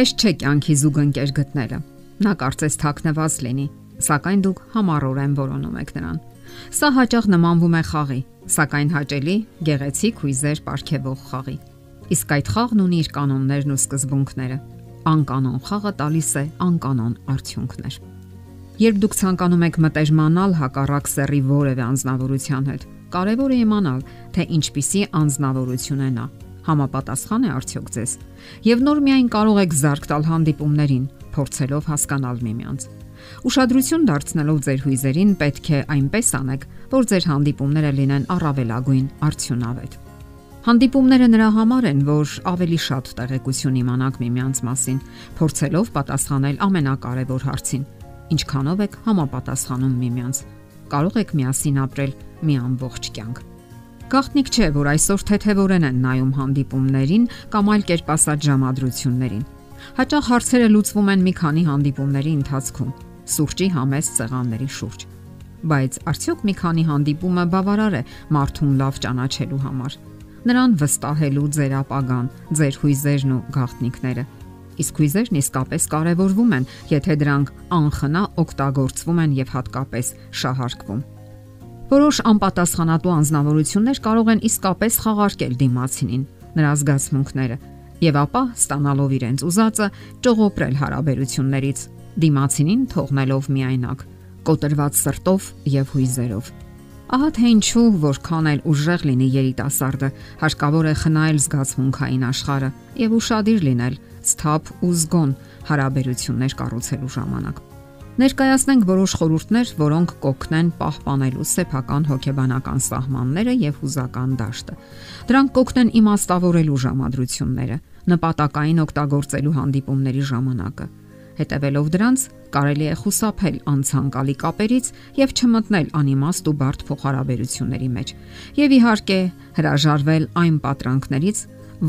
Հեշտ չէ կյանքի զուգընկեր գտնելը։ Նա կարծես թաքնված լինի, սակայն դուք համառորեն որոնում եք նրան։ Սա հաճախ նմանվում է խաղի, սակայն հաճելի գեղեցիկ հույզեր ապարգևող խաղի։ Իսկ այդ խաղն ունի իր կանոններն ու սկզբունքները։ Անկանոն խաղը տալիս է անկանոն արդյունքներ։ Երբ դուք ցանկանում եք մտերմանալ հակառակ սեռի որևէ անznավորության հետ, կարևոր է իմանալ, թե ինչպիսի անznավորություն է նա համապատասխան է արդյոք ձեզ։ Եվ նոր միայն կարող եք զարգ տալ հանդիպումներին, փորձելով հասկանալ միմյանց։ Ուշադրություն դարձնելով ձեր հույզերին պետք է այնպես անեք, որ ձեր հանդիպումները լինեն առավելագույն արդյունավետ։ Հանդիպումները նրա համար են, որ ավելի շատ տեղեկություն իմանաք միմյանց մասին, փորձելով պատասխանել ամենակարևոր հարցին. ինչքանով եք համապատասխանում միմյանց։ Կարող եք միասին ապրել մի ամբողջ կյանք։ Գաղտնիք չէ, որ այսօր թեթևորեն են նայում հանդիպումներին կամ այլ կերպ ասած ժամադրություններին։ Հաճախ հարցերը լուծվում են մի քանի հանդիպումների ընթացքում, սուրճի համեստ սեղանների շուրջ։ Բայց արդյոք մի քանի հանդիպումը բավարար է մարդուն լավ ճանաչելու համար։ Նրան վստահելու ձեր ապագան, ձեր հույզերն ու գաղտնիքները։ Իսկ հույզերն իսկապես կարևորվում են, եթե դրանք անխնա օգտագործվում են եւ հատկապես շահարկվում։ Որոշ անպատասխանատու անznավորություններ կարող են իսկապես խաղարկել դիմացինին, նրա զգացմունքները, եւ ապա ստանալով իրենց ուզածը ճողոպրել հարաբերություններից, դիմացինին թողնելով միայնակ, կոտրված սրտով եւ հույզերով։ Ահա թե ինչու որքան էլ ուժեղ լինի երիտասարդը, հարկավոր է խնայել զգացմունքային աշխարհը եւ ուրախadir լինել, սթափ ու զգոն հարաբերություններ կառուցելու ժամանակ։ Ներկայացնենք որոշ խորհուրդներ, որոնք կօգնեն պահպանելու սեփական հոգեբանական սահմանները եւ հուզական դաշտը։ Դրանք կօգնեն իմաստավորելու ժամադրությունները, նպատակային օգտագործելու հանդիպումների ժամանակը։ Հետևելով դրանց, կարելի է խուսափել անցանկալի կապերից եւ չմտնել անիմաստ ու բարդ փոխհարաբերությունների մեջ։ Եվ իհարկե, հրաժարվել այն պատրանքներից,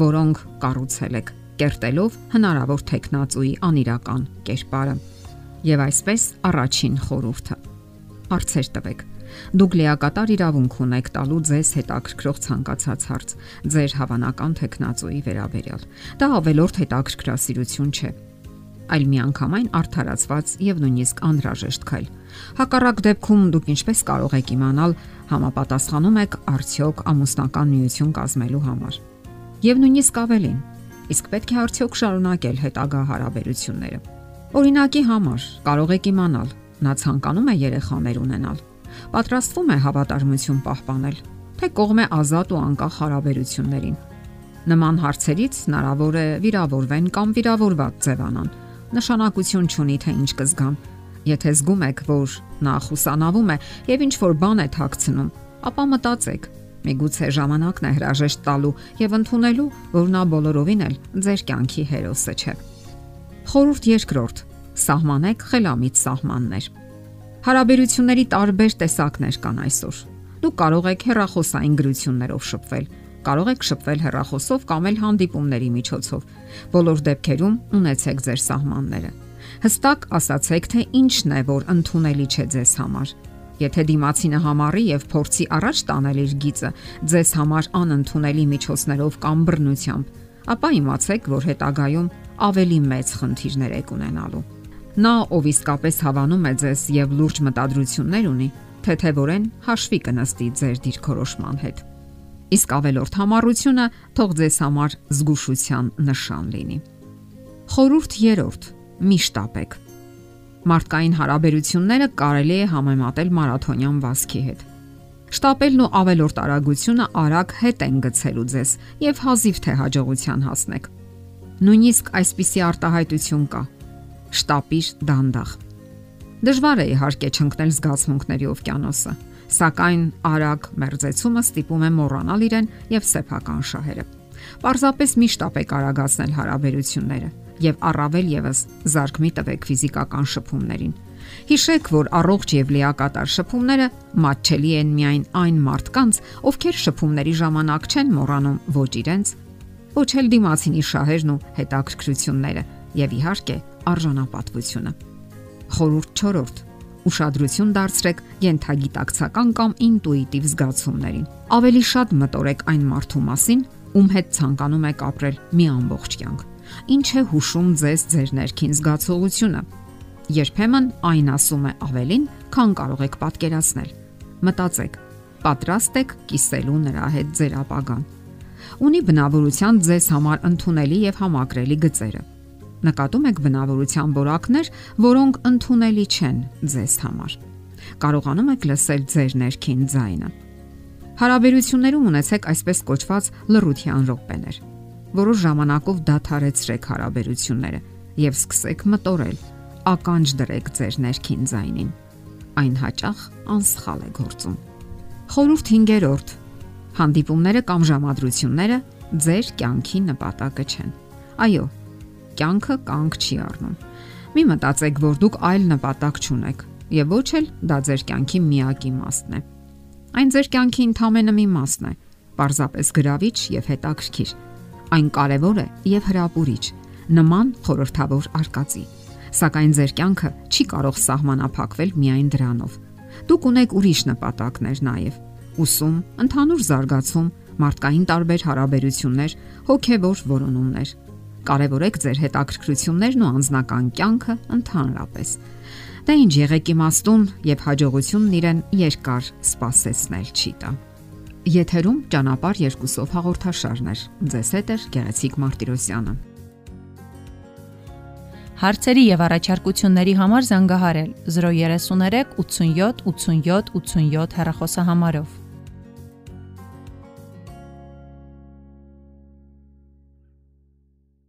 որոնք կառուցել եք, կերտելով հնարավոր տեխնացուի անիրական կերպարը։ Եվ այսպես առաջին խորհուրդը. Արցեր տվեք։ Դուք լիակատար իրավունք ունեք տալու ձեզ հետաքրքրող ցանկացած հարց ձեր հավանական տեխնացուի վերաբերյալ։ Դա ավելորդ հետաքրքրասիրություն չէ, այլ միանգամայն արդարացված եւ նույնիսկ անհրաժեշտ քայլ։ Հակառակ դեպքում դուք ինչպես կարող եք իմանալ համապատասխանում եք արդյոք ամուսնական միություն կազմելու համար։ Եվ նույնիսկ ավելին, իսկ պետք է արդյոք շարունակել հետագա հարաբերությունները Օրինակի համար կարող եք իմանալ, նա ցանկանում է երեխաներ ունենալ։ Պատրաստվում է հավատարմություն պահպանել, թե կողմ է ազատ ու անկախ հարաբերություններին։ Նման հարցերից հնարավոր է վիրավորվեն կամ վիրավորված ձևանան։ Նշանակություն չունի թե ինչ կզգան։ Եթե զգում եք, որ նա խուսանավում է եւ ինչ որ բան է թաքցնում, ապա մտածեք, միգուցե ժամանակն է հրաժեշտ տալու եւ ընդունելու, որ նա բոլորովին էլ ձեր կյանքի հերոսը չէ։ Խորհուրդ երկրորդ. սահմանեք խելամիտ սահմաններ։ Հարաբերությունների տարբեր տեսակներ կան այսօր։ Դուք կարող եք հեռախոսային գրություններով շփվել, կարող եք շփվել հեռախոսով կամ էլ հանդիպումների միջոցով։ Բոլոր դեպքերում ունեցեք ձեր սահմանները։ Հստակ ասացեք, թե ինչն է, որ ընդունելի չէ ձեզ համար։ Եթե դիմացինը համառի եւ փորձի առաջ տանել իր գիծը ձեզ համար անընդունելի միջոցներով կամ բռնությամբ, ապա իմացեք, որ հետագայում ավելի մեծ խնդիրներ եք ունենալու։ Նա, ով իսկապես հավանում է ձեզ եւ լուրջ մտադրություններ ունի, թեթևորեն հաշվի կնստի ձեր դիրքորոշման հետ։ Իսկ ավելորդ համառությունը թող ձեզ համար զգուշության նշան լինի։ Խորուրդ 3. Միշտ ապեք։ Մարդկային հարաբերությունները կարելի է համեմատել մարաթոնյան վազքի հետ։ Շտապելն ու ավելորտ արագությունը արագ հետ են գցելու ձեզ եւ հազիվ թե հաջողության հասնեք։ Նույնիսկ այսպիսի արտահայտություն կա. շտապիր դանդաղ։ Դժվար է իհարկե չընկնել զգացմունքների օվկիանոսը, սակայն արագ մերձեցումը ստիպում է մոռանալ իրեն եւ սեփական շահերը։ Պարզապես մի շտապեք արագացնել հարաբերությունները եւ առավել եւս զարգ մի տվեք ֆիզիկական շփումներին։ Հիշեք, որ առողջ եւ լիակատար շփումները մատչելի են միայն այն մարդկանց, ովքեր շփումների ժամանակ չեն մոռանում ոչ իրենց, ոչ էլ դիմացինի շահերն ու հետաքրքրությունները եւ իհարկե արժանապատվությունը։ Խորուրդ 4. Ուշադրություն դարձրեք յենթագիտակցական կամ ինտուիտիվ զգացումներին։ Ավելի շատ մտորեք այն մարդու մասին, ում հետ ցանկանում եք ապրել մի ամբողջ կյանք։ ինչ է հուշում ձեզ ձեր ներքին զգացողությունը։ Երբեմն այն ասում է ավելին, քան կարող եք պատկերացնել։ Մտածեք, պատրաստ եք կիսելու նրա հետ ձեր ապագան։ Ունի բնավորության ձեզ համար ընդունելի եւ համակրելի գծերը։ Նկատում եք բնավորության որակներ, որոնք ընդունելի չեն ձեզ համար։ Կարողանում եք լսել ձեր ներքին ձայնը։ Հարաբերություններում ունեցեք այսպես կոչված լռության րոպեներ։ Որոշ ժամանակով դադարեցրեք հարաբերությունները եւ սկսեք մտորել, ականջ դրեք ձեր ներքին ձայնին։ Այն հաճախ անսխալ է գործում։ Խորհուրդ 5-րդ. Հանդիպումները կամ ժամադրությունները ձեր կյանքի նպատակը չեն։ Այո, կյանքը կանգ չի առնում։ Մի մտածեք, որ դուք այլ նպատակ չունեք, եւ ոչ էլ դա ձեր կյանքի միակ իմաստն է։ Այն ձեր կյանքի ընդամենը մի մասն է, պարզապես գրավիչ եւ հետաքրքիր։ Այն կարևոր է եւ հրապուրիչ, նման խորթավոր արկածի։ Սակայն ձեր կյանքը չի կարող սահմանափակվել միայն դրանով։ Դուք ունեք ուրիշ նպատակներ նաև՝ ուսում, ընդհանուր զարգացում, մարդկային տարբեր հարաբերություններ, հոգևոր որոնումներ։ Կարևորեք ձեր հետաքրքրություններն ու անձնական կյանքը ընդհանրապես։ Դա ինչ եղեք իմաստուն եւ հաջողությունն իրեն երկար սпасեցնել չի տա։ Եթերում ճանապար երկուսով հաղորդաշարներ։ Ձեզ հետ է Գեղեցիկ Մարտիրոսյանը։ Հարցերի եւ առաջարկությունների համար զանգահարել 033 87 87 87 հեռախոսահամարով։